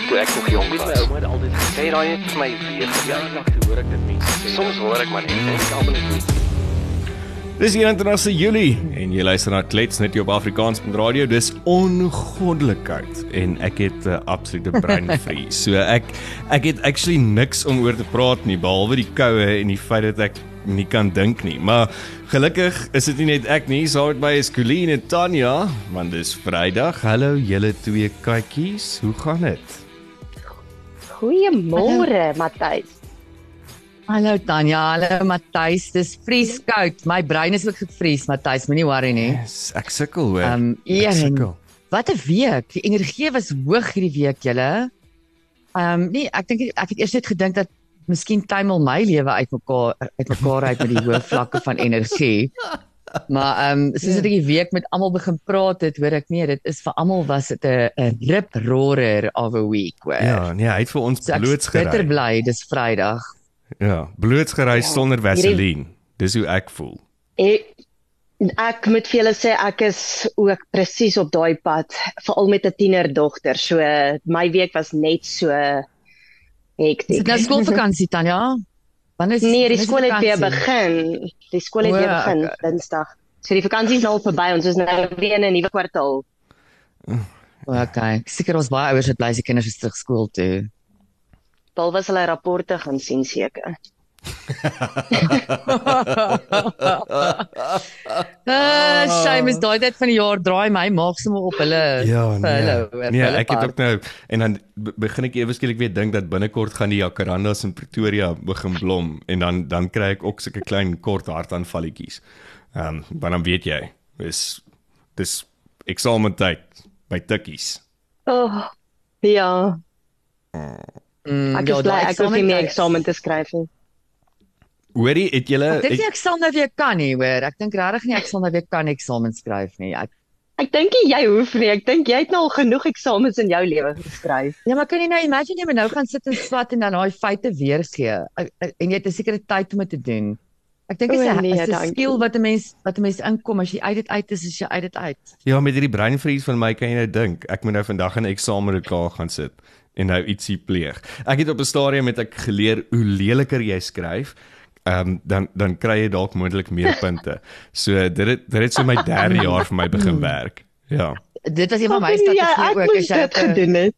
ek toe ek nog jonk was. Sê daai net vir my weer. ja, nog toe hoor ek dit mense. Soms hoor ek maar net en ek almal net Dis hier internasie Julie en jy luister na Klets net hier op Afrikaans.radio. Dis ongoddelik koud en ek het 'n uh, absolute breinvries. So ek ek het actually niks om oor te praat nie behalwe die koue en die feit dat ek nie kan dink nie. Maar gelukkig is dit nie net ek nie, saam met my is Colleen en Tanya, want dis Vrydag. Hallo julle twee katjies. Hoe gaan dit? Goeiemôre, Matthys. Hallo Tanya, hallo Matthys. Dis vrieskoud. My brein is ook gevries, Matthys, moenie worry nie. Yes, ek sukkel hoor. Ehm ek een. sukkel. Wat 'n week. Die energie was hoog hierdie week, julle. Ehm nee, ek dink ek het eers net gedink dat miskien tuimel my lewe uitmekaar uitmekaar uit met die hoë vlakke van energie. Maar ehm um, soos ek die week met almal begin praat het, hoor ek nee, dit is vir almal was dit 'n 'n rip roarer of a week, hoor. Ja, nee, hy het vir ons so ek is bitter bly dis Vrydag. Ja, blootsgery Ja, sonder vaseline. Dis hoe ek voel. Ek ek moet vir julle sê ek is ook presies op daai pad, veral met 'n tienerdogter. So my week was net so hektiek. dit nou skoolvakansie Tanya? Wanneer is Nee, die skool het weer begin. Die skool het weer begin okay. Dinsdag. So die vakansie is nou al verby. Ons is nou weer in 'n nuwe kwartaal. Okay, seker ons baie ouers wat bly as die kinders is terug skool toe. Behalwe as hulle rapporte gaan sien seker. Ah, shame is daai tyd van die jaar draai my maag sommer op hulle. Ja, nee. hulle, vir nee, hulle ek het part. ook nou en dan be- begin ek ewe skielik weer dink dat binnekort gaan die jacarandas in Pretoria begin blom en dan dan kry ek ook sulke klein kort hartaanvalletjies. Ehm, um, maar dan weet jy, dis dis eksamentyd by tikkies. Oh, ja, Mm, ek ja, is bly daai ek hoef nie meer eksamen- eksamen te skryf nie. Hoorie, het julle Ek dink ek sal nou weer kan nie, hoor. Ek dink regtig nie ek sal nou weer kan eksamen skryf nie. Ek Ek dink jy hoef nie. Ek dink jy het nou al genoeg eksamens in jou lewe geskryf. Ja, maar kan jy nou imagine jy moet nou gaan sit en swat en dan daai feite weergee Ek- ek- en jy het 'n sekere tyd om dit te doen. Ek dink dit is 'n nee, skill wat 'n mens wat 'n mens inkom as jy uit dit uit is, as jy uit dit uit. ja, met hierdie breinvries van my kan jy nou dink, ek moet nou vandag in 'n eksamen gaan sit en nou ietsie pleeg. Ek het op 'n stadium met ek geleer hoe leliker jy skryf, ehm um, dan dan kry jy dalk moontlik meer punte. So dit het dit het so my derde jaar vir my begin werk. Ja. Dit was een van my Ja, strategieë ek ook as jy dit 'n- gedoen het.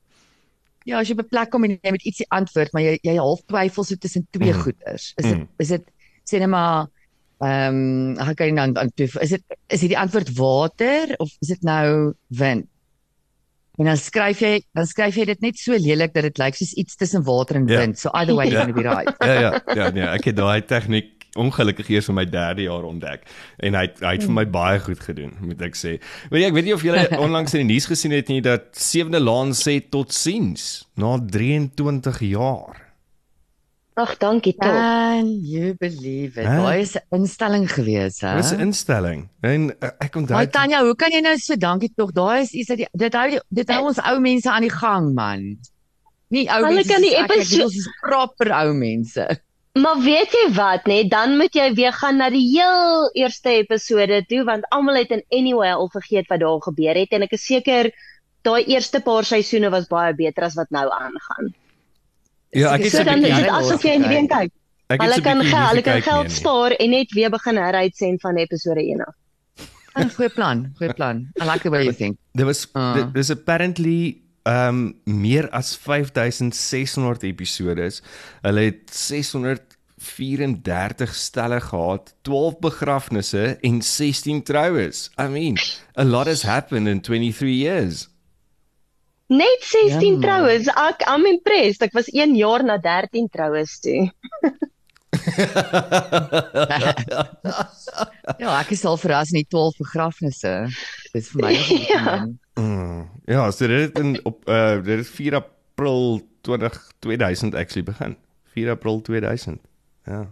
Ja, as jy op 'n plek kom en jy moet ietsie antwoord, maar jy jy half twyfel so tussen twee Mm. goeters. Is dit Mm. is dit sê net maar ehm um, hoe kan jy dan aan twyfel? Is dit is dit die antwoord water of is dit nou wind? En dan skryf jy dan skryf jy dit net so lelik dat dit lyk soos iets tussen water en Ja. wind. So either way you're going to be right. Ja ja, ja nee, ek het daai tegniek ongelukkig eers in my derde jaar ontdek en hy het, hy het vir my baie goed gedoen, moet ek sê. Weet jy, ek weet nie of julle onlangs in die nuus gesien het nie dat Sewende Laan sê totsiens na 23 jaar. Ag, dankie tog. Can you believe it? Daai is 'n instelling gewees, hè? Dis 'n instelling. En uh, ek onthou Ai Tanya, hoe kan jy nou so dankie tog? Daai is iets dat die- dit hou dit hou ons ou mense aan die gang, man. Nie ou Hulle mense. kan die soos ek, ek episo- bedoel, Ons is proper ou mense. Maar weet jy wat, nee, dan moet jy weer gaan na die heel eerste episode toe want almal het in anyway al vergeet wat daar gebeur het en ek is seker daai eerste paar seisoene was baie beter as wat nou aangaan. Ja, ek het So dan is dit asof jy nie weer kyk. ek het Hulle kan hulle kan geld spaar en net weer begin heruitsend van episode 1 af. 'n Goeie plan, goeie plan. I like the way you think. There was Ah. uh. there's apparently um meer as 5600 episodes. Hulle het 634 stelle gehad, 12 begrafnisse en 16 troues. I mean, a lot has happened in 23 years. Net 16 Ja, troues. Ek I'm impressed. Ek was 1 jaar na 13 troues toe. Ja, ek is al verras in die 12 begrafnisse. Dis vir my nogal Ja. Mm, ja, so dit het in op uh dit het 4 April 20 2000 actually begin. 4 April 2000. Ja.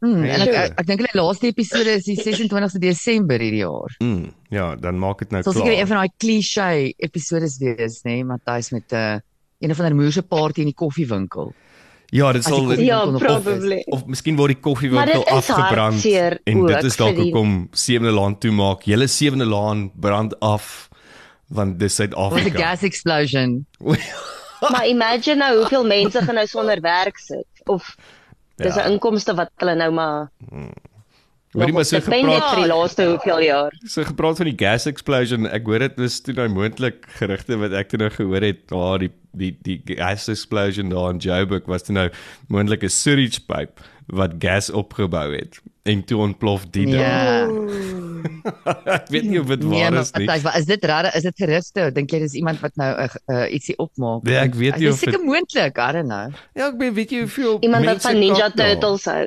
Hmm, en ek ek, ek dink hulle laaste episode is die 26ste Desember hierdie jaar. Mm, ja, dan maak dit nou Sal seker een klaar. van daai cliché episodes wees, nê, nee, Matthys met 'n uh, een of ander moerse party in die koffiewinkel. Ja, dit sal koffie- Ja, probably. of miskien word die koffiewinkel afgebrand en ook dit is dalk hoekom Sewende Laan toemaak. Julle Sewende Laan brand af want dis Wat 'n Suid-Afrika. gas explosion. Maar imagine nou hoeveel mense gaan nou sonder werk sit of dis 'n Ja. inkomste wat hulle nou maar Hoorie maar so gepraat vir die laaste hoeveel jaar. so gepraat van die gas explosion. Ek hoor dit was toe nou moontlik gerugte wat ek toe nou gehoor het, daar die die die gas explosion daar in Joburg was toe nou moontlik 'n sewage pipe wat gas opgebou het en toe ontplof die ding. Ja. ek weet nie of dit Nee, waar maar is nie. Matthys, maar is dit rare is dit gerugte? Dink jy dis iemand wat nou uh, uh, ietsie opmaak? Nee, ek weet nie Dis of dit- seker moontlik, I don't know. Ja, ek weet weet jy hoeveel Iemand wat van Ninja? Turtles hou.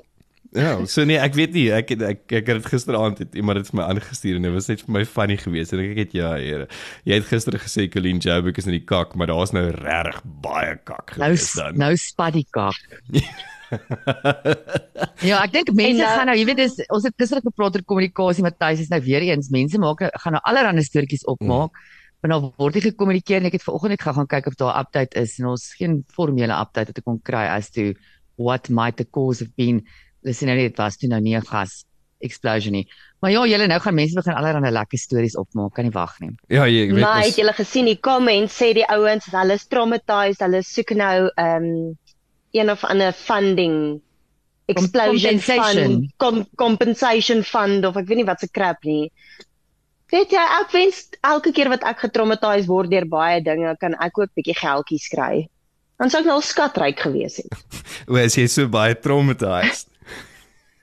Ja, so nee, ek weet nie. Ek het ek ek het dit gisteraand het iemand dit vir my aangestuur en dit was net vir my funny geweest en ek het ja, here. Jy het gister gesê Colleen Joburg is in die kak, maar daar's nou regtig baie kak Nou gewees dan. nou spaddy kak. ja, ek dink mense En nou- gaan nou, jy weet dis ons het gister gepraat oor kommunikasie Matthys is nou weer eens mense maak nou- gaan nou allerlei storieetjies opmaak. Maar nou word nie gekommunikeer en ek het vanoggend net gaan kyk of daar 'n update is en ons geen formele update wat ek kon kry as to what might the cause have been. Dis nou net was toe nou nie 'n gas explosion nie. Maar ja, julle nou gaan mense begin allerlei lekker stories opmaak, kan nie wag nie. Ja, jy weet Maar het julle gesien die comments sê die ouens hulle is traumatized, hulle soek nou ehm um, een of ander funding explosion compensation. fund, com compensation fund of ek weet nie wat se crap nie. Weet jy, ek wens elke keer wat ek getraumatiseer word deur baie dinge, kan ek ook bietjie geldjies kry. Dan sou ek nou skatryk gewees het. O, is jy so baie traumatized?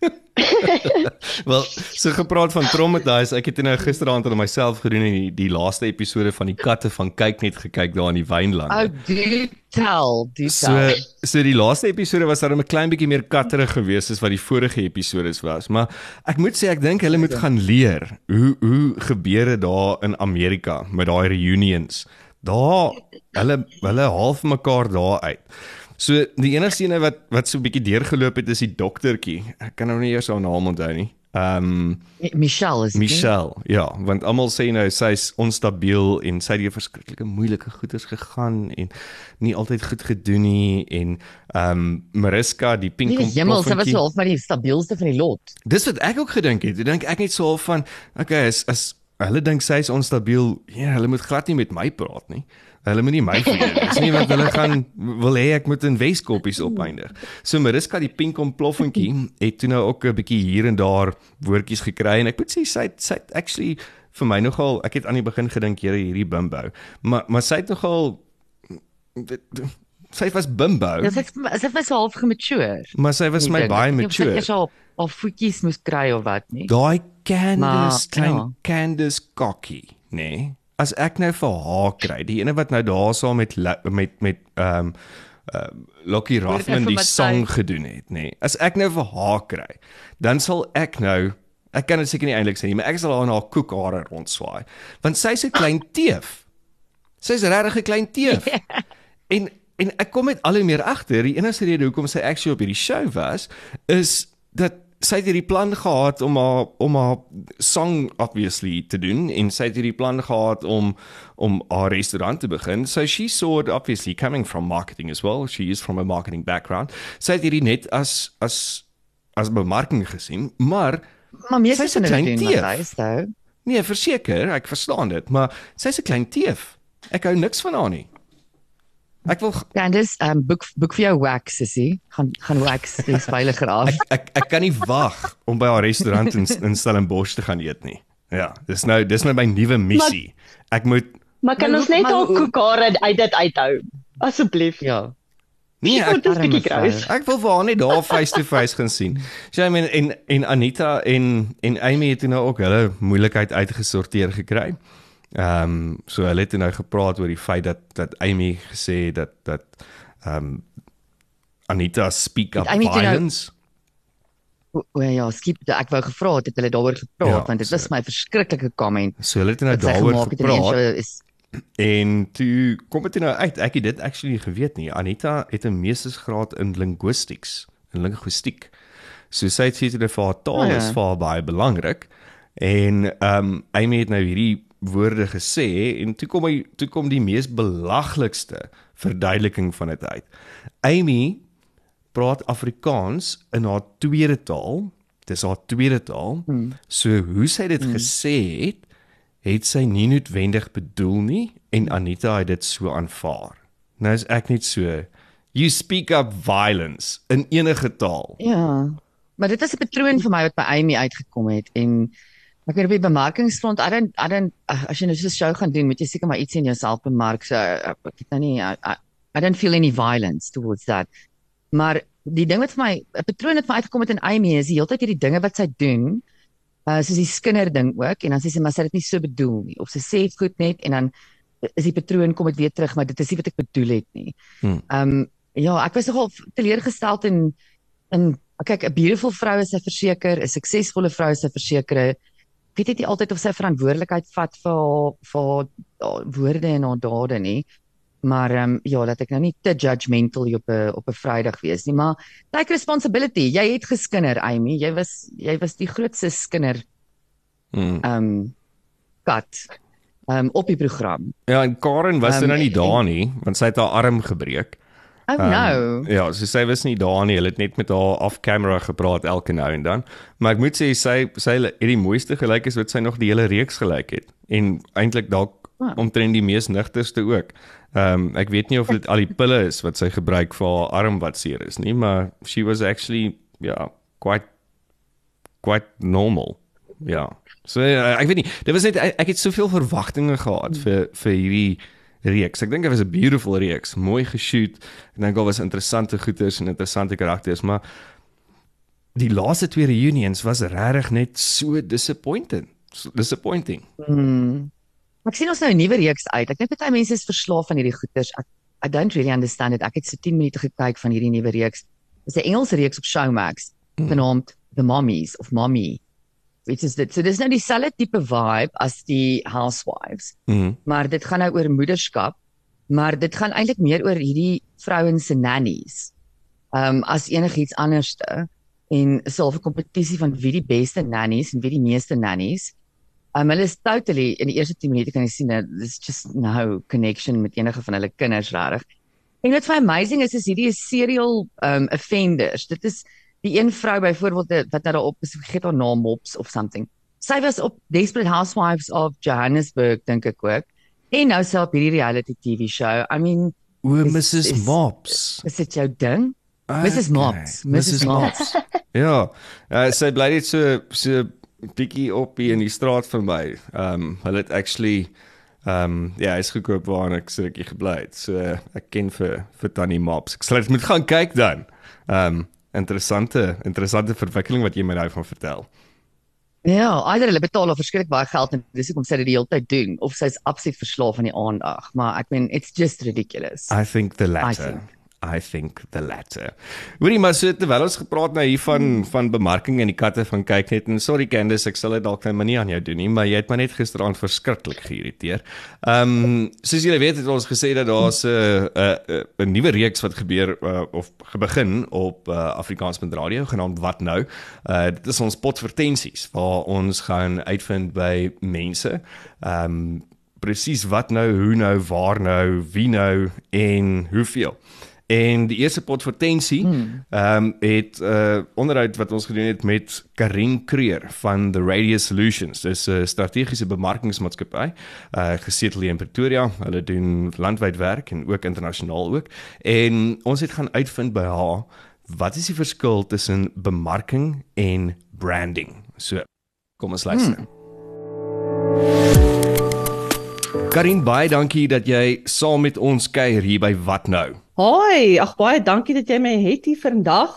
Wel, so gepraat van traumatized, ek het nou gisteraand aan myself gedoen en die, die laaste episode van die katte van kyk net gekyk daar in die wynlande. Oh, do tell, do So tell. so die laaste episode was daarom 'n klein bietjie meer katterig geweest as wat die vorige episodes was, maar ek moet sê ek dink hulle moet gaan leer hoe hoe gebeur dit daar in Amerika met daai reunions. Daar hulle hulle half mekaar daar uit. So die enigste ene wat wat so 'n bietjie deurgeloop het is die doktertjie. Ek kan nou nie eers haar naam onthou nie. Ehm um, Michelle is dit nie? Michelle, ja, want almal sê nou sy's onstabiel en sy het deur verskriklike moeilike goeders gegaan en nie altyd goed gedoen nie en ehm um, Mariska die pink Nee, jemmel, sy was so half maar die stabielste van die lot. Dis wat ek ook gedink het. Ek dink ek net so half van okay, as as hulle dink sy's onstabiel, ja, hulle moet glad nie met my praat nie. Hulle moet nie my verder. Dis nie wat hulle gaan wil hê ek moet in Weskoppies opeindig. So Mariska die pink ontploffentjie het toe nou ook 'n bietjie hier en daar woordjies gekry en ek moet sê sy het- sy het actually vir my nogal ek het aan die begin gedink here hierdie bimbo. Maar maar sy het nogal sy was bimbo, sy is sy was half gemature. maar sy was my baie mature. Sy het al voetjies moes kry of wat nie. Daai Candice, klein ja. Candice Cocky, nê? Nee? As ek nou vir haar kry, die ene wat nou daar saam met met met ehm um, uh, dit Rothman die Matthys? gedoen het, nê? Nee? As ek nou vir haar kry, dan sal ek nou ek kan dit seker nie eintlik sê nie, maar ek sal haar in haar koekhare rondswaai, want sy's 'n klein teef. Sy's regtig 'n klein teef. En en ek kom met al hoe meer agter, die enigste rede hoekom sy actually op hierdie show was, is dat sy het hierdie plan gehad om haar om haar song obviously te doen en sy het hierdie plan gehad om om haar restaurant te begin. So she saw it obviously coming from marketing as well. She is from a marketing background. Sy het hierdie net as as as bemarking gesien, maar Maar meeste Sy's 'n klein teef. nee, verseker, ek verstaan dit, maar sy's 'n klein teef. Ek hou niks van haar nie. Ek wil Candice, um boek boek vir jou wax sissie. Gaan gaan wax dis veiliger af. ek ek ek kan nie wag om by haar restaurant in in Stellenbosch te gaan eet nie. Ja, dis nou dis nou my nuwe missie. Ek moet Maar kan Maar ons net maar al hoe- koekare uit dit uithou? Asseblief. Ja. nee, Ek ek, dis bietjie kruis. ek wil vir haar net daar face to face gaan sien. Sy so, I mean, en en Anita en en Amy het nou ook hulle moeilikheid uitgesorteer gekry. Ehm um, so hulle het nou gepraat oor die feit dat dat Amy gesê dat dat ehm um, Anita speak up Amy nou- violence. O, o ja, skiep ek wou gevra het hulle daaroor gepraat Ja, want dit so- was my verskriklike comment. So hulle het nou daaroor gepraat. is En toe kom dit nou uit. Ek het dit actually geweet nie. Anita het 'n meestersgraad in linguistics, in linguistiek. So sy het sê dat vir haar taal Oh, ja. is vir haar baie belangrik. En ehm um, Amy het nou hierdie woorde gesê en toe kom hy toe kom die mees belaglikste verduideliking van dit uit. Amy praat Afrikaans in haar tweede taal. Dis haar tweede taal. Hmm. So hoe sy dit hmm. gesê het, het sy nie noodwendig bedoel nie en Anita het dit so aanvaar. Nou is ek net so. You speak up violence in enige taal. Ja. Maar dit is 'n patroon vir my wat by Amy uitgekom het en ek weet op die bemarkingsfront, I don't I don't as jy nou so 'n show gaan doen, moet jy seker maar iets in jouself bemark. So ek het nou nie I, I, I don't feel any violence towards that. Maar die ding wat vir my 'n patroon wat vir my uitgekom het in Amy is die hele tyd hierdie dinge wat sy doen. Uh soos die skinder ding ook en dan sê sy maar sy het dit nie so bedoel nie of sy sê goed net en dan is die patroon kom dit weer terug maar dit is nie wat ek bedoel het nie. Hmm. Um ja, ek was nogal teleurgesteld in in kyk 'n beautiful vrou is 'n verseker, 'n suksesvolle vrou is 'n versekerde. Ek weet net nie altyd of sy verantwoordelikheid vat vir haar vir haar woorde en haar dade nie. Maar ehm um, ja, dat ek nou nie te judgmental op 'n op 'n Vrydag wees nie, maar take responsibility. Jy het geskinder, Amy. Jy was jy was die grootste skinder Hmm. ehm um, kat ehm um, op die program. Ja, en Karen was um, Ehm, nou nie en- daar nie, want sy het haar arm gebreek. Oh Ehm, no. Ja, so sy was nie daar nie. Hulle het net met haar off camera gepraat elke nou en dan. Maar ek moet sê sy sy het die mooiste gelyk is wat sy nog die hele reeks gelyk het. En eintlik dalk Ah. omtrent die mees nigterste ook. Ehm um, ek weet nie of dit al die pille is wat sy gebruik vir haar arm wat seer is nie, maar she was actually ja, yeah, quite quite normal. Ja. So uh, ek weet nie, dit was net ek, ek het soveel verwagtinge gehad vir vir hierdie reeks. Ek dink dit was 'n beautiful reeks, mooi geshoot. Ek dink daar was interessante goeters en interessante karakters, maar die laaste twee reunions was regtig net so disappointing. So disappointing. Hmm. Ek sien ons nou 'n nuwe reeks uit. Ek dink baie mense is verslaaf van hierdie goeters. Ek I don't really understand it. Ek het so 10 minute gekyk van hierdie nuwe reeks. Dis 'n Engelse reeks op Showmax Hmm. genaamd The Mommies of Mommy. Which is dit. So dis nou dieselfde tipe vibe as die Housewives, Mhm. maar dit gaan nou oor moederskap, maar dit gaan eintlik meer oor hierdie vrouens se nannies. Um as enigiets anderste en so 'n kompetisie van wie die beste nannies en wie die meeste nannies. Um hulle is totally in die eerste 10 minute kan jy sien dat there's just no connection met enige van hulle kinders regtig. En wat vir amazing is is hierdie is serial um offenders. Dit is die een vrou byvoorbeeld wat nou daarop is, vergeet haar naam Mops of something. Sy was op Desperate Housewives of Johannesburg dink ek ook. En nou op hierdie reality TV show. I mean, O, Mrs is- Mops. is dit jou ding? Mrs. Mops, Mrs. Mops. ja. Uh, sy bly net so so bietjie op hier in die straat vir my. Ehm um, hulle het actually ehm um, ja, hy's gekoop waar ek so rukkie gebly het. So ek ken vir vir Tannie Mops. Ek sal dit moet gaan kyk dan. Ehm um, interessante interessante verwikkeling wat jy my nou van vertel. Ja, either hulle betaal haar verskriklik baie geld en dis hoekom sy dit die hele tyd doen of sy's absoluut verslaaf aan die aandag, maar ek meen it's just ridiculous. I think the latter. think. I think the latter. Hoorie maar so terwyl ons gepraat nou hier van Hmm. van bemarking en die katte van kyk net en sorry Candice ek sal dit dalk nou maar nie aan jou doen nie maar jy het my net gisteraand verskriklik geïrriteer. Ehm um, soos julle weet het ons gesê dat daar's 'n 'n 'n nuwe reeks wat gebeur uh, of gebegin op uh, Afrikaans.radio genaamd Wat nou. Uh dit is ons potvertensies waar ons gaan uitvind by mense. Ehm um, presies wat nou, hoe nou, waar nou, wie nou en hoeveel. En die eerste potvertensie ehm um, het 'n uh, onderhoud wat ons gedoen het met Karin Creer van The Radio Solutions. Dis 'n strategiese bemarkingsmaatskappy, uh gesetel hier in Pretoria. Hulle doen landwyd werk en ook internasionaal ook. En ons het gaan uitvind by haar wat is die verskil tussen bemarking en branding. So, kom ons luister. Hmm. Karin, baie dankie dat jy saam met ons kuier hier by Wat nou. Hoi, ag baie dankie dat jy my het hier vandag.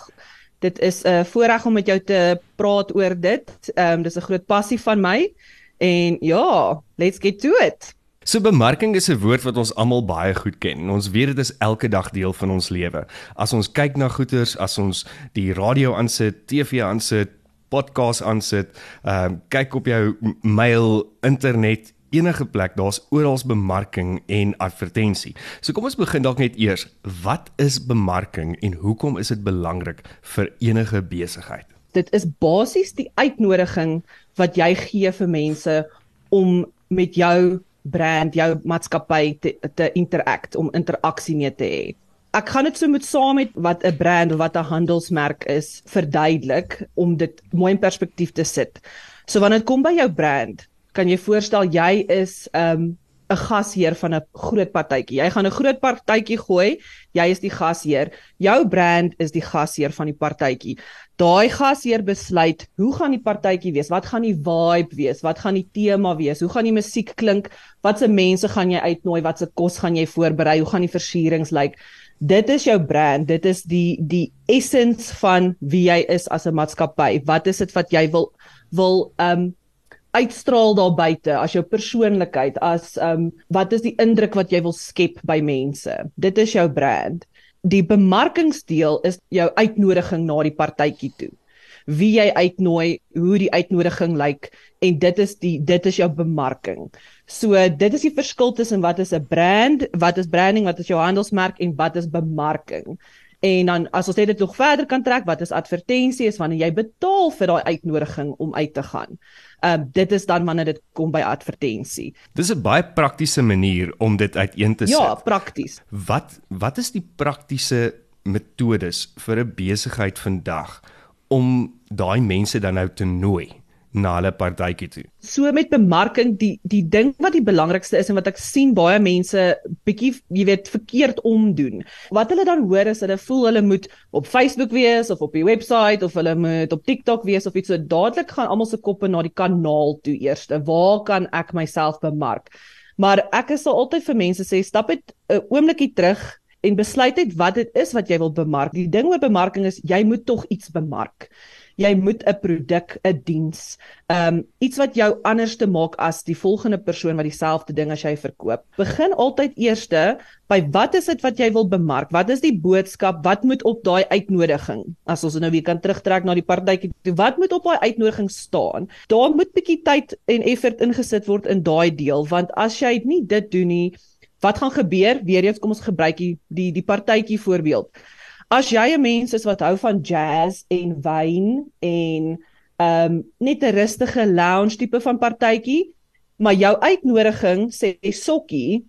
Dit is 'n uh, voorreg om met jou te praat oor dit. Ehm um, dis 'n groot passie van my. En ja, let's get to it. So bemarking is 'n woord wat ons almal baie goed ken. En ons weet dit is elke dag deel van ons lewe. As ons kyk na goeders, as ons die radio aansit, TV aansit, podcast aansit, ehm um, kyk op jou mail, internet, enige plek, daar's oral bemarking en advertensie. So kom ons begin dalk net eers. Wat is bemarking en hoekom is dit belangrik vir enige besigheid? Dit is basies die uitnodiging wat jy gee vir mense om met jou brand, jou maatskappy te, te interact, om interaksie mee te hê. Ek gaan dit so met saam met wat 'n brand of wat 'n handelsmerk is verduidelik om dit mooi in perspektief te sit. So wanneer dit kom by jou brand, kan jy voorstel jy is 'n um, 'n gasheer van 'n groot partytjie. Jy gaan 'n groot partytjie gooi, jy is die gasheer. Jou brand is die gasheer van die partytjie. Daai gasheer besluit hoe gaan die partytjie wees? Wat gaan die vibe wees? Wat gaan die tema wees? Hoe gaan die musiek klink? Watse mense gaan jy uitnooi? Watse kos gaan jy voorberei? Hoe gaan die versierings lyk? Dit is jou brand. Dit is die die essence van wie jy is as 'n maatskappy. Wat is dit wat jy wil wil um uitstraal daar buite as jou persoonlikheid as um wat is die indruk wat jy wil skep by mense? Dit is jou brand. Die bemarkingsdeel is jou uitnodiging na die partytjie toe. Wie jy uitnooi hoe die uitnodiging lyk en dit is die dit is jou bemarking. So dit is die verskil tussen wat is 'n brand wat is branding wat is jou handelsmerk en wat is bemarking En dan as ons dit nog verder kan trek, wat is advertensie is wanneer jy betaal vir daai uitnodiging om uit te gaan. Ehm uh, dit is dan wanneer dit kom by advertensie. Dis 'n baie praktiese manier om dit uiteen te ja, sit. Ja, prakties. Wat wat is die praktiese metodes vir 'n besigheid vandag om daai mense dan nou te nooi? Na hulle partytjie toe. So met bemarking, die die ding wat die belangrikste is en wat ek sien baie mense bietjie jy weet verkeerd omdoen. Wat hulle dan hoor is hulle voel hulle moet op Facebook wees of op die webwerf of hulle moet op TikTok wees of iets so dadelik gaan almal se koppe na die kanaal toe eers. Waar kan ek myself bemark? Maar ek is altyd vir mense sê stap net 'n oombliekie terug en besluit net wat dit is wat jy wil bemark. Die ding oor bemarking is jy moet tog iets bemark jy moet 'n produk, 'n diens, um iets wat jou anders te maak as die volgende persoon wat dieselfde ding as jy verkoop. Begin altyd eerste by wat is dit wat jy wil bemark? Wat is die boodskap? Wat moet op daai uitnodiging? As ons nou weer kan terugtrek na die partytjie, wat moet op daai uitnodiging staan? Daar moet bietjie tyd en effort ingesit word in daai deel, want as jy nie dit doen nie, wat gaan gebeur? Weereens kom ons gebruik die die, die partytjie voorbeeld. As jy 'n mens is wat hou van jazz en wyn en ehm um, net 'n rustige lounge tipe van partytjie, maar jou uitnodiging sê sokkie,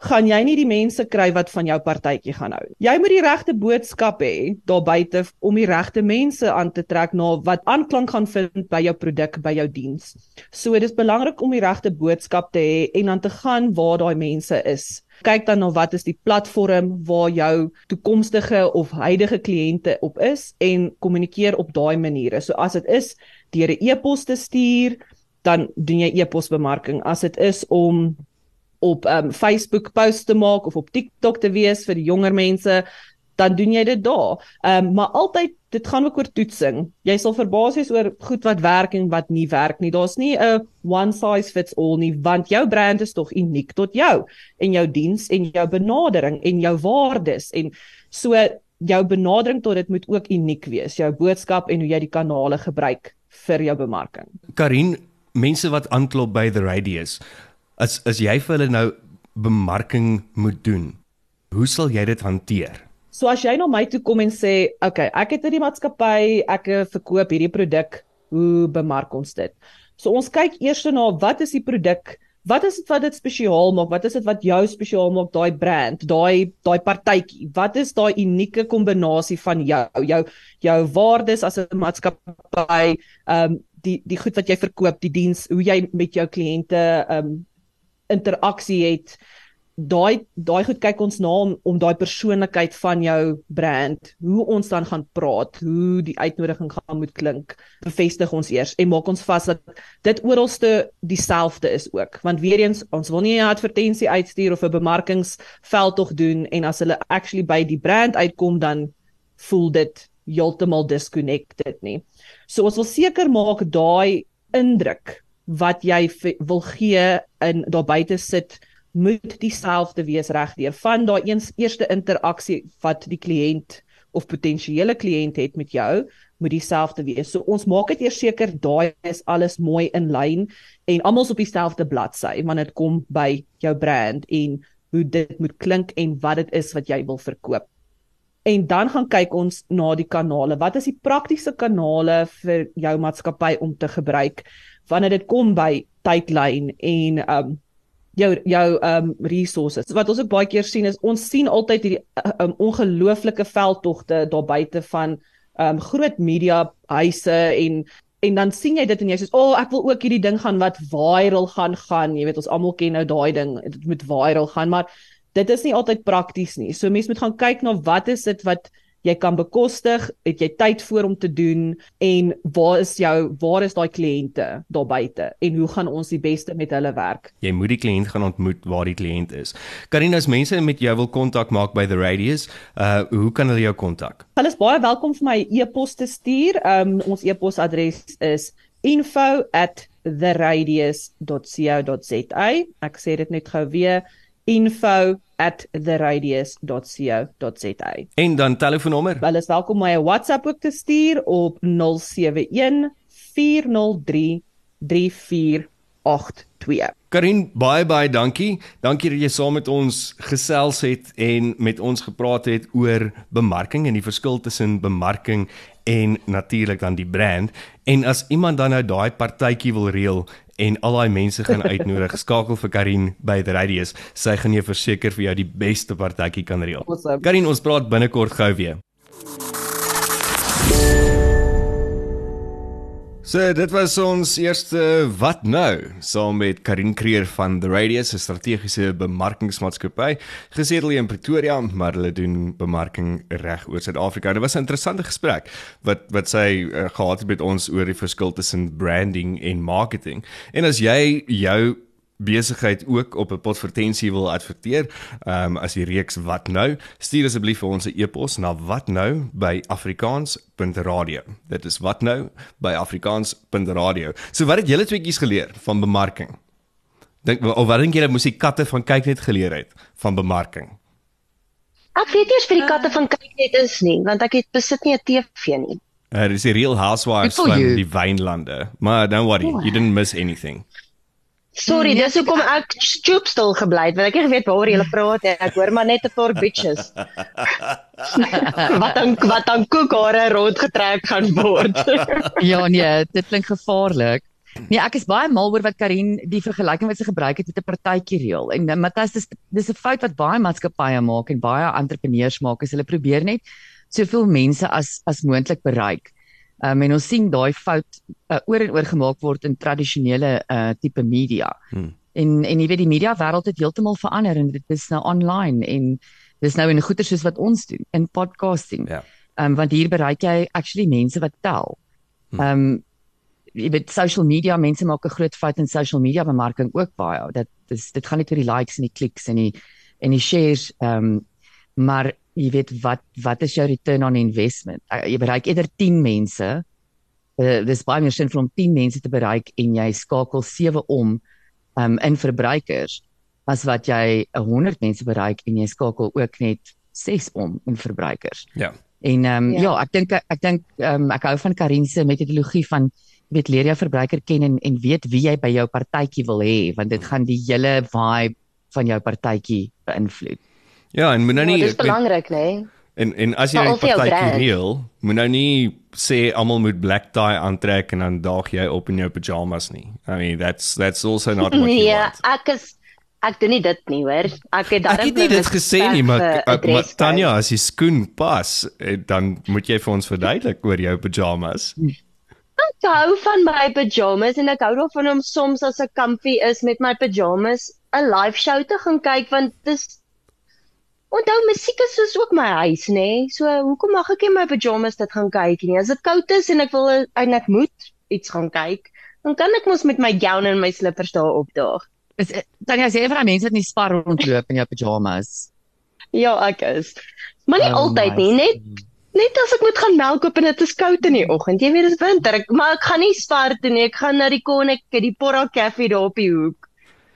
gaan jy nie die mense kry wat van jou partytjie gaan hou. Jy moet die regte boodskap hê daar buite om die regte mense aan te trek na wat aanklank gaan vind by jou produk, by jou diens. So dit is belangrik om die regte boodskap te hê en dan te gaan waar daai mense is. Kyk dan na wat is die platform waar jou toekomstige of huidige kliënte op is en kommunikeer op daai maniere. So as dit is deur 'n e-pos te stuur, dan doen jy e-posbemarking. As dit is om op um Facebook posts te maak of op TikTok te wees vir die jonger mense, dan doen jy dit daar. Um maar altyd dit gaan ook oor toetsing. Jy sal verbaas wees oor goed wat werk en wat nie werk nie. Daar's nie 'n one size fits all nie, want jou brand is tog uniek tot jou en jou diens en jou benadering en jou waardes en so jou benadering tot dit moet ook uniek wees. Jou boodskap en hoe jy die kanale gebruik vir jou bemarking. Karin, mense wat aanklop by the radius as as jy vir hulle nou bemarking moet doen, hoe sal jy dit hanteer? So as jy na my toe kom en sê, "Oké, okay, ek het hierdie maatskappy, ek eh, verkoop hierdie produk, hoe bemark ons dit?" So ons kyk eers na wat is die produk? Wat is dit wat dit spesiaal maak? Wat is dit wat jou spesiaal maak, daai brand, daai daai partytjie? Wat is daai unieke kombinasie van jou, jou jou waardes as 'n maatskappy, ehm um, die die goed wat jy verkoop, die diens, hoe jy met jou kliënte ehm um, interaksie het daai daai goed kyk ons na om, om daai persoonlikheid van jou brand hoe ons dan gaan praat hoe die uitnodiging gaan moet klink bevestig ons eers en maak ons vas dat dit oralste dieselfde is ook. Want weer eens ons wil nie 'n advertensie uitstuur of 'n bemarkingsveld tog doen en as hulle actually by die brand uitkom dan voel dit heeltemal disconnected nie. So ons wil seker maak daai indruk wat jy wil gee in daar buite sit moet dieselfde wees regdeur van daai eens eerste interaksie wat die kliënt of potensiële kliënt het met jou moet dieselfde wees. So ons maak dit eers seker daai is alles mooi in lyn en almal op dieselfde bladsy wanneer dit kom by jou brand en hoe dit moet klink en wat dit is wat jy wil verkoop. En dan gaan kyk ons na die kanale. Wat is die praktiese kanale vir jou maatskappy om te gebruik? wanneer dit kom by tydlyn en um jou jou um resources. Wat ons ook baie keer sien is ons sien altyd hierdie um ongelooflike veldtogte daar buite van um groot media huise en en dan sien jy dit en jy sê, "O, oh, ek wil ook hierdie ding gaan wat viral gaan gaan." Jy weet, ons almal ken nou daai ding, dit moet viral gaan, maar dit is nie altyd prakties nie. So mense moet gaan kyk na wat is dit wat jy kan bekostig, het jy tyd voor om te doen en waar is jou waar is daai kliënte daar buite en hoe gaan ons die beste met hulle werk? Jy moet die kliënt gaan ontmoet waar die kliënt is. Karina, as mense met jou wil kontak maak by The Radius, uh hoe kan hulle jou kontak? Hulle is baie welkom vir my e-pos te stuur. Um ons e-posadres is info@theradius.co.za. Ek sê dit net gou weer info@theradius.co.za. En dan telefoonnommer? Hulle is welkom om my 'n WhatsApp ook te stuur op 071 403 3482. Karin, baie baie dankie. Dankie dat jy saam met ons gesels het en met ons gepraat het oor bemarking en die verskil tussen bemarking en natuurlik dan die brand. En as iemand dan nou daai partytjie wil reël en al daai mense gaan uitnodig, skakel vir Karin by The Radius. Sy gaan jou verseker vir jou die beste partytjie kan reël. Awesome. Karin, ons praat binnekort gou weer. So dit was ons eerste wat nou saam met Karin Kreer van The Radius, 'n strategiese bemarkingsmaatskappy, gesetel in Pretoria, maar hulle doen bemarking reg oor Suid-Afrika. Dit was 'n interessante gesprek wat wat sy uh, gehad het met ons oor die verskil tussen branding en marketing. En as jy jou besigheid ook op 'n potvertensie wil adverteer, ehm um, as die reeks wat nou, stuur asseblief vir ons 'n e-pos na watnou@afrikaans.radio. Dit is wat nou by afrikaans.radio. So wat het julle tweeetjies geleer van bemarking? Dink of wat dink julle moes die katte van kyk net geleer het van bemarking? Ek weet nie of vir die katte van kyk net is nie, want ek het besit nie 'n TV nie. Uh, dis die Real Housewives van die wynlande. Maar don't worry, Oh. you didn't miss anything. Sorry, dis hoekom ek stoop stil gebly het, want ek het geweet waaroor jy praat nie. Ek hoor maar net 'n paar bitches. wat dan wat dan koekhare rondgetrek gaan word. Ja nee, dit klink gevaarlik. Nee, ek is baie mal oor wat Karin die vergelyking wat sy gebruik het met 'n partytjie reël. En uh, Matthys dis dis 'n fout wat baie maatskappye maak en baie entrepreneurs maak, is hulle probeer net soveel mense as as moontlik bereik. Um, en ons sien daai fout uh, oor en oor gemaak word in tradisionele uh tipe media. Hmm. En en jy weet die media wêreld het heeltemal verander en dit is nou online en dis nou in goeie soos wat ons doen in podcasting. Ja. Ehm um, want hier bereik jy actually mense wat tel. Ehm um, jy weet social media mense maak 'n groot fout in social media bemarking ook baie. Dat dis dit gaan net oor die likes en die kliks en die en die shares ehm um, maar jy weet wat wat is jou return on investment? Uh, jy bereik eerder 10 mense. Uh, dis baie meer sinvol om 10 mense te bereik en jy skakel 7 om um, in verbruikers as wat jy 100 mense bereik en jy skakel ook net 6 om in verbruikers. Ja. En ehm um, Ja. ja. ja, ek dink ek dink ehm um, ek hou van Karin se metodologie van jy weet leer jou verbruiker ken en en weet wie jy by jou partytjie wil hê want dit gaan die hele vibe van jou partytjie beïnvloed. Ja, en moet nou Ja, nie dis belangrik, né? Nee? En en as jy 'n partytjie reël, moet nou nie sê almal moet black tie aantrek en dan daag jy op in jou pyjamas nie. I mean, that's that's also not what you Nee, want. ek is ek doen nie dit nie, hoor. Ek het Ek daarom het nie dit gesê nie, maar, vir 'n maar dress Tanya, as die skoen pas, eh, dan moet jy vir ons verduidelik oor jou pyjamas. Ek hou van my pyjamas en ek hou daarvan om soms as ek comfy is met my pyjamas 'n live show te gaan kyk want dis Onthou musiek is soos ook my huis nê. Nee? So hoekom mag ek nie my pyjamas dit gaan kyk nie? As dit koud is en ek wil en ek moet iets gaan kyk, dan kan ek mos met my gown en my slippers daar opdaag. Is eh, dan jy sê vir mense wat nie spar rondloop in jou pyjamas. Ja, ek is. Maar nie Oh altyd nie, net net as ek moet gaan melk koop en dit is koud in die oggend. Jy weet dis winter, ek, maar ek gaan nie spar toe nie. Ek gaan na die Connect, die Porra Cafe daar op die hoek.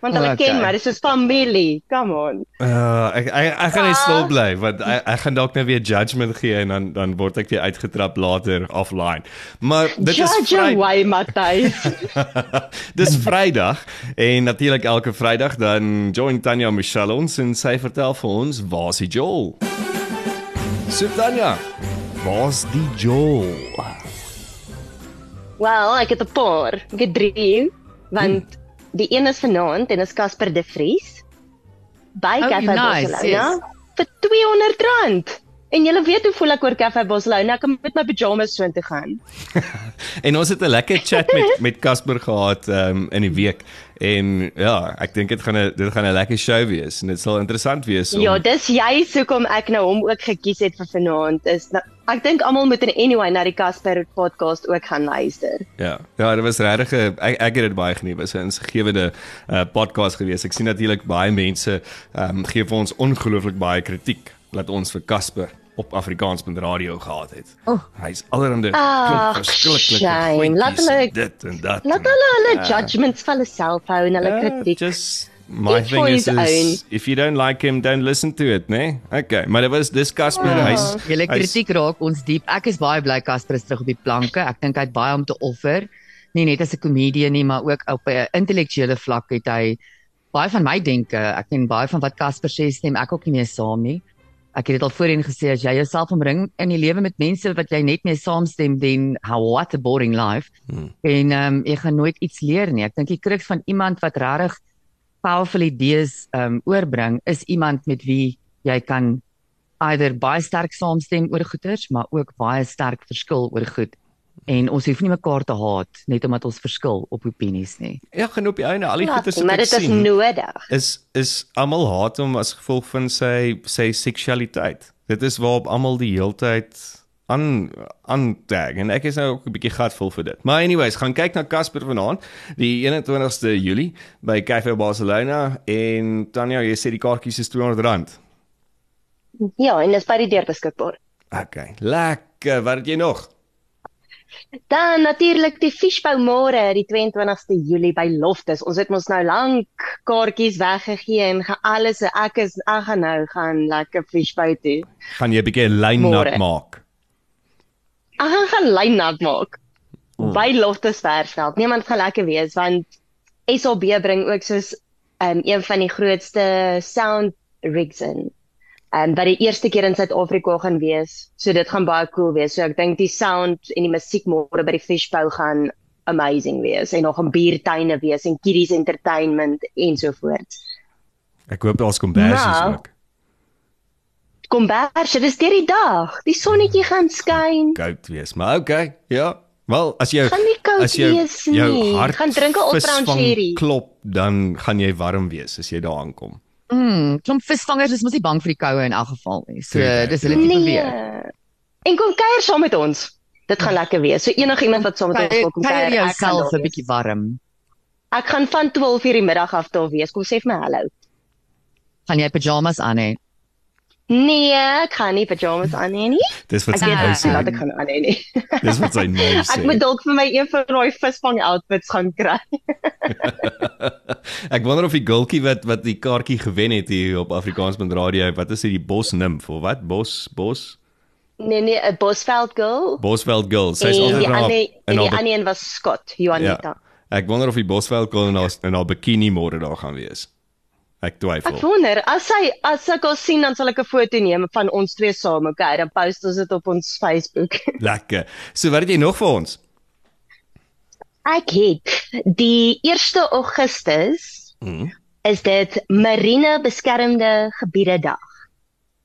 Want hulle Okay. ken my, dis soos familie. Come on. Uh ek ek, ek gaan net Ah. stil bly want ek, ek gaan dalk nou weer judgement gee en dan dan word ek weer uitgetrap later offline. Maar dit is Judge away, Matthys. Dis Vrydag en natuurlik elke Vrydag dan join Tanya Michelle ons en sy vertel vir ons waar's die Joel. So Tanya, waar's die Joel? Wel, ek het 'n paar. Ek het 3 want hmm. Die een is vanaand en is Casper de Vries by Oh, Cafe nice, Barcelona yes. vir R200. En julle weet hoe voel ek oor Cafe Barcelona. Ek kan met my pyjamas so intoe gaan. En ons het 'n lekker chat met met Casper gehad um, in die week en ja, ek dink dit gaan 'n dit gaan 'n lekker show wees en dit sal interessant wees om Ja, dis juist hoekom ek nou hom ook gekies het vir vanaand. Is nou, ek dink almal moet in anyway na die Casper podcast ook gaan luister. Ja, ja, dit was regtig ek ek het dit baie geniet. Dit was 'n insiggewende uh, podcast geweest. Ek sien natuurlik baie mense ehm um, gee vir ons ongelooflik baie kritiek dat ons vir Casper op Afrikaans.radio gehad het. Oh. Hy's allerhande Ag, verskriklike goedjies Laat hulle- en dit en dat. Laat en- hulle hulle Ja. judgments vir hulle self hou en hulle Ja, kritiek. Just my Each thing is, is if you don't like him, don't listen to it, né? Nee? Okay, maar dit was dis Casper. Ja. Hy's Julle hy's- kritiek raak ons diep. Ek is baie bly Casper is terug op die planke. Ek dink hy het baie om te offer. Nie net as 'n komedie nie, maar ook op 'n intellektuele vlak het hy baie van my denke. Ek ken baie van wat Casper sê stem ek ook nie mee saam nie. Ek het dit al voorheen gesê as jy jouself omring in die lewe met mense wat jy net mee saamstem, then how what a boring life. Hmm. En ehm um, jy gaan nooit iets leer nie. Ek dink die kruks van iemand wat regtig powerful idees ehm um, oorbring is iemand met wie jy kan either baie sterk saamstem oor goeters, maar ook baie sterk verskil oor goed. En ons hoef nie mekaar te haat net omdat ons verskil op opinies nie. Ja, gaan op die einde al die Laat goeie maar wat ek dit is sien. nodig. is is almal haat hom as gevolg van sy sy seksualiteit. Dit is waarop almal die heeltyd aan aan tag en ek is nou ook 'n bietjie gatvol vir dit. Maar anyways, gaan kyk na Casper vanaand, die 21ste Julie by Cafe Barcelona en Tanya, jy sê die kaartjies is R200. Ja, en dis by die deur beskikbaar. Okay, lekker. Wat het jy nog? Dan natuurlik die Fishbou môre die 22ste Julie by Loftus. Ons het mos nou lank kaartjies weggegee en ge alles ek is ek gaan nou gaan lekker Fishbou toe. Gaan jy 'n bietjie lyn nat maak? Ek gaan gaan lyn nat maak Hmm. by Loftus Versveld. Niemand gaan lekker wees want SAB bring ook soos um, een van die grootste sound rigs in. Um wat die eerste keer in Suid-Afrika gaan wees. So dit gaan baie cool wees. So ek dink die sound en die musiek môre by die Fishbou gaan amazing wees en nog 'n biertuine wees en kiddies entertainment ensovoorts. Ek hoop daar's kombersies Nou. ook. Kombers, dit is deur die dag. Die sonnetjie gaan skyn. Koud wees, maar okay. Ja. Wel, as jy as wees jou hart Gaan drink 'n Old Brown Sherry. Klop, dan gaan jy warm wees as jy daar aankom. Mm, klomp visvangers is mos nie bang vir die koue in elk geval nie. So Tuurlik, dis hulle ja. tipe Nee. weer. En kom kuier saam met ons. Dit gaan lekker wees. So enigiemand wat saam met ons wil kom Kuier kuier, jouself 'n bietjie warm. Ek gaan van 12:00 die middag af daar wees. Kom sê vir my hallo. Gaan jy pyjamas aan hê? Nee, ek gaan nie pyjamas aan hê nie. Dis wat sy nou nie sê. ek gaan aan hê nie. Dis wat sy nou sê. Ek moet dalk vir my een van daai visvang outfits gaan kry. Ek wonder of die gultjie wat wat die kaartjie gewen het hier op Afrikaans.radio, wat is dit die Bos Nymph of wat? Bos Bos Nee nee, 'n Bosveld girl. Bosveld Girl. Sy's En altyd die in en die haar ander een was Scott, Juanita. Ja. Ek wonder of die Bosveld Girl in haar in haar bikini môre daar gaan wees. Ek twyfel. Ek wonder as sy as ek haar sien dan sal ek 'n foto neem van ons twee saam, okay? Dan post ons dit op ons Facebook. Lekker. So wat het jy nog vir ons? Ek het die 1 Augustus Mm. is dit Marine Beskermde Gebiede Dag.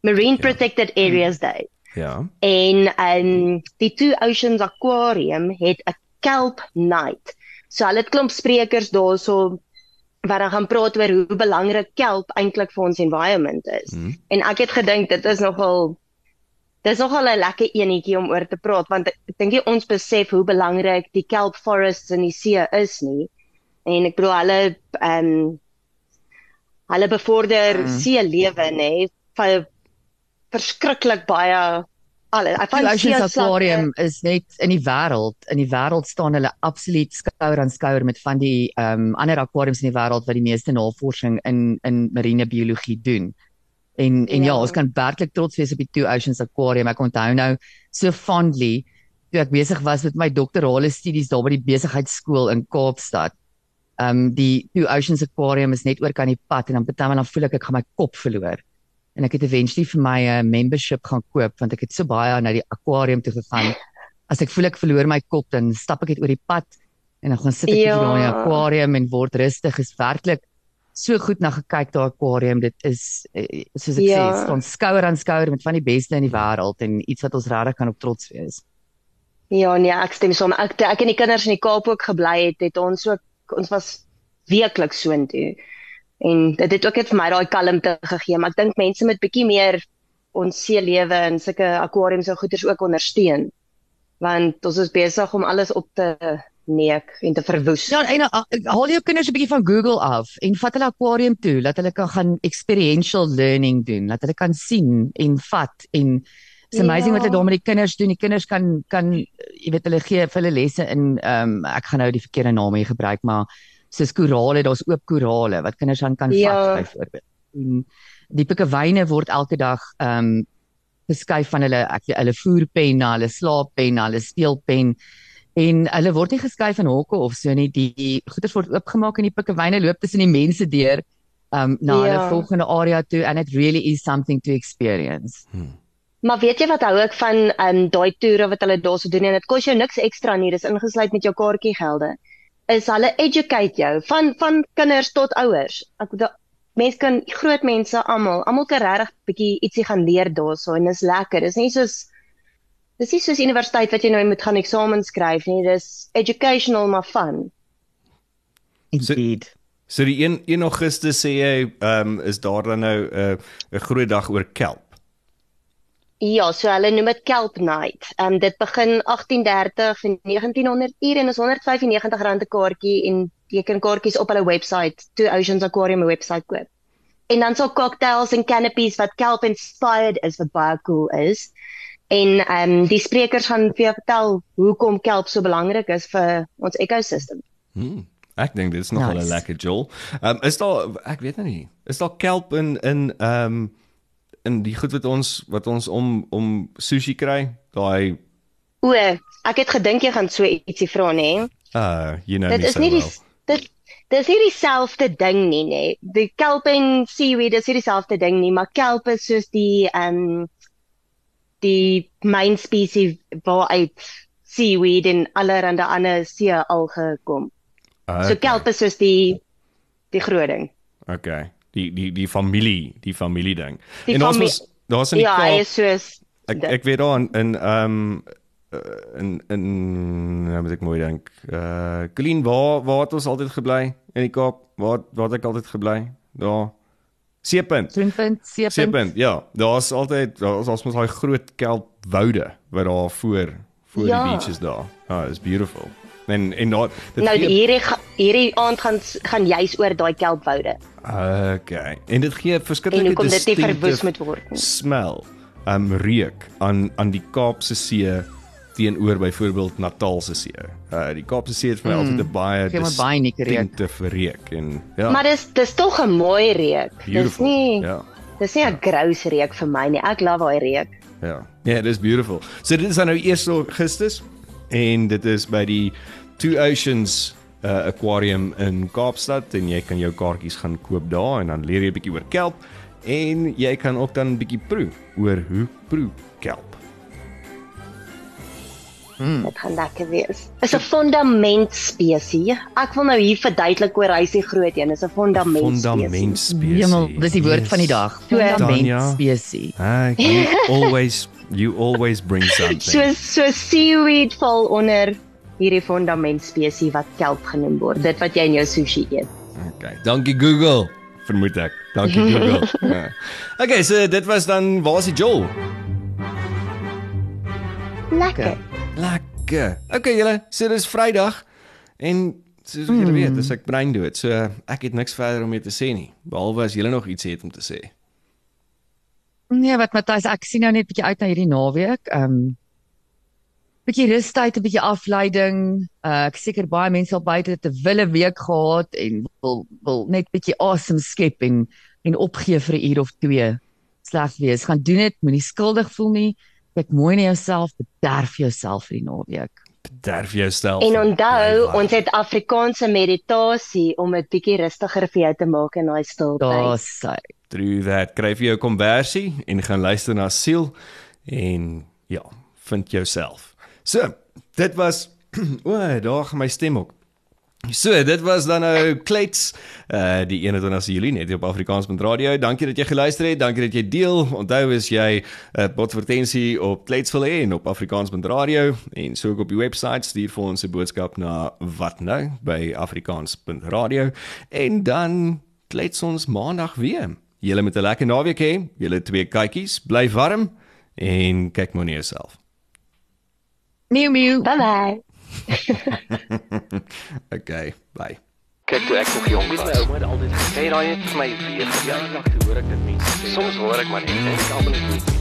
Marine Ja. Protected Areas Day. Ja. En um die Two Oceans Aquarium het 'n kelp night. So hulle het klomp sprekers daarso wat dan gaan praat oor hoe belangrik kelp eintlik vir ons environment is. Mm. En ek het gedink dit is nogal dis nogal 'n lekker enetjie om oor te praat want ek dink jy ons besef hoe belangrik die kelp forests in die see is nie. En ek bedoel hulle ehm um, hulle bevorder Mm. mm. see lewe nê vir verskriklik baie alle. Ek Die van Oceans seeslakke- Aquarium is net in die wêreld, in die wêreld staan hulle absoluut skouer aan skouer met van die ehm um, ander aquariums in die wêreld wat die meeste navorsing in in marine biologie doen. En en ja, Ja. ons kan werklik trots wees op die Two Oceans Aquarium. Ek onthou nou so fondly toe ek besig was met my doktorale studies daar by die besigheidskool in Kaapstad. Ehm um, die Two Oceans Aquarium is net oor kan die pad en dan partymal dan voel ek ek gaan my kop verloor en ek het eventually vir my 'n uh, membership gaan koop want ek het so baie na die aquarium toe gegaan. As ek voel ek verloor my kop, dan stap ek net oor die pad en dan gaan sit ek Ja. ja. daar in die aquarium en word rustig. Is werklik so goed na gekyk daai aquarium. Dit is eh, soos ek Ja. sê, staan skouer aan skouer met van die beste in die wêreld en iets wat ons regtig kan op trots wees. Ja, nee, ek stem saam. Ek ek en die kinders in die Kaap ook gebly het, het ons ook ons was weekliks soontoe. En dit het ook net vir my daai kalmte gegee, maar ek dink mense moet bietjie meer ons see lewe en sulke aquariums en goeders ook ondersteun. Want ons is besig om alles op te neek en te verwoes. Ja, en uh, haal jou kinders 'n bietjie van Google af en vat hulle aquarium toe, laat hulle kan gaan experiential learning doen, laat hulle kan sien en vat en It's amazing Ja. wat hulle daar met die kinders doen. Die kinders kan kan jy weet hulle gee vir hulle lesse in ehm um, ek gaan nou die verkeerde naam hier gebruik, maar soos korale, daar's oop korale wat kinders dan kan Ja. vat byvoorbeeld. En die pikkewyne word elke dag ehm um, geskuif van hulle ek hulle voerpen na hulle slaappen, na hulle speelpen en hulle word nie geskuif in hokke of so nie. Die, goeders word oopgemaak en die pikkewyne loop tussen die mense deur um na Ja. hulle volgende area toe and it really is something to experience. Maar weet jy wat hou ek van ehm um, daai toere wat hulle daarso doen en dit kos jou niks ekstra nie, dis ingesluit met jou kaartjiegelde. Is hulle educate jou van van kinders tot ouers. Ek mense kan groot mense almal, almal kan regtig bietjie ietsie gaan leer daarso en dis lekker. Dis nie soos dis nie soos universiteit wat jy nou moet gaan eksamen skryf nie. Dis educational maar fun. Indeed. So die 1 1 Augustus sê jy ehm um, is daar dan nou 'n uh, 'n groot dag oor kelp. Ja, so hulle noem dit Kelp Night. Ehm um, dit begin 18:30 en 1900 uur en is 195 rand 'n kaartjie en jy kan kaartjies op hulle webwerf, Two Oceans Aquarium webwerf koop. En dan so cocktails en canopies wat kelp inspired is wat baie cool is. En ehm um, die sprekers gaan vir jou vertel hoekom kelp so belangrik is vir ons ekosistem. Hmm. Ek dink dit is nogal 'n Nice. lekker jol. Ehm um, is daar ek weet nou nie. Is daar kelp in in ehm um, in die goed wat ons wat ons om om sushi kry? Daai O, ek het gedink jy gaan so ietsie vra nê. uh you know Dit is so nie die well. dit dis nie dieselfde ding nie, nê. Die kelp en seaweed is nie dieselfde ding nie, maar kelp is soos die ehm um, die main species waaruit seaweed en allerlei ander see alge kom. Uh, So kelp is soos die die groot ding. Okay. Die die die familie, die familie ding. Die en ons was daar's in die Ja, hy Kaap. is soos Ek dit. ek weet daar in in ehm um, in in nou moet ek mooi dink. Uh Colleen, waar waar het ons altyd gebly in die Kaap? Waar waar het ek altyd gebly? Daar. Seepunt. Swinpunt, seepunt. Seepunt. Ja, daar's altyd daar's ons mos daai groot kelpwoude wat daar voor voor Ja. die beaches daar. Ah, it's beautiful. En en dit Nou gee- hierdie hierdie aand gaan gaan juis oor daai kelpwoude Okay. En dit gee en verskriklike hoekom dit nie distinctive verwoes moet word nie. smell, um reuk aan aan die Kaapse See teenoor byvoorbeeld Natalse See. Uh die Kaapse See het vir my Mm, altyd 'n baie unieke reuk. distinctive reuk en ja. Maar dis dis tog 'n mooi reuk. Dis nie Ja. dis nie 'n gross reuk vir my nie. Ek love daai reuk. Ja. Ja, dit is beautiful. So dit is dan nou 1 Augustus en dit is by die Two Oceans uh, Aquarium in Kaapstad en jy kan jou kaartjies gaan koop daar en dan leer jy 'n bietjie oor kelp en jy kan ook dan 'n bietjie proe oor hoe proe kelp. Dit gaan lekker wees. Is 'n fondament spesie. Ek wil nou hier verduidelik oor hy se groot een. Is 'n Fundament spesie. spesie. Hemel, dis die woord van die dag. Fundament spesie. Ah, you always you always bring something. So so seaweed val onder hierdie fondament spesie wat kelp genoem word. Dit wat jy in jou sushi eet. Okay, dankie Google. Vermoed ek. Dankie Google. ja. Okay, so dit was dan waar is die Joel? Lekker. Lekker. Okay julle, so dis Vrydag en soos julle mm. weet, as ek brein dood, so ek het niks verder om mee te sê nie, behalwe as julle nog iets het om te sê. Nee, wat Matthys, ek sien nou net bietjie uit na hierdie naweek. Ehm um, bietjie rustyd, 'n bietjie afleiding. Uh, ek seker baie mense al buite 'n wille week gehad en wil wil net bietjie asem skep en en opgee vir 'n uur of twee. Sleg wees. Gaan doen dit, moenie skuldig voel nie. Kyk mooi na jouself, bederf jouself vir die naweek. Derf jouself. En onthou, ons het Afrikaanse meditasie om dit bietjie rustiger vir jou te maak in daai stilte. Daar's sy. True that. Kry vir jou konversie en gaan luister na siel en ja, vind jouself. So, dit was o, daar gaan my stem ook. So, dit was dan nou Klets uh die 21ste Julie net op Afrikaans.radio. Dankie dat jy geluister het. Dankie dat jy deel. Onthou as jy 'n uh, potvertensie op Klets wil hê en op Afrikaans.radio en so ook op die webwerf stuur vir ons 'n boodskap na wat nou by Afrikaans.radio en dan klets ons maandag weer. Julle met 'n lekker naweek hê. Julle twee kykies, bly warm en kyk mooi na jouself. Mew mew. Bye bye. Okay, bye. Kyk toe ek nog jong Weet my was. ouma het altyd gesê, daai het vir my weer ja, toe hoor ek dit mense sê. Soms hoor ek maar net en ek almal net.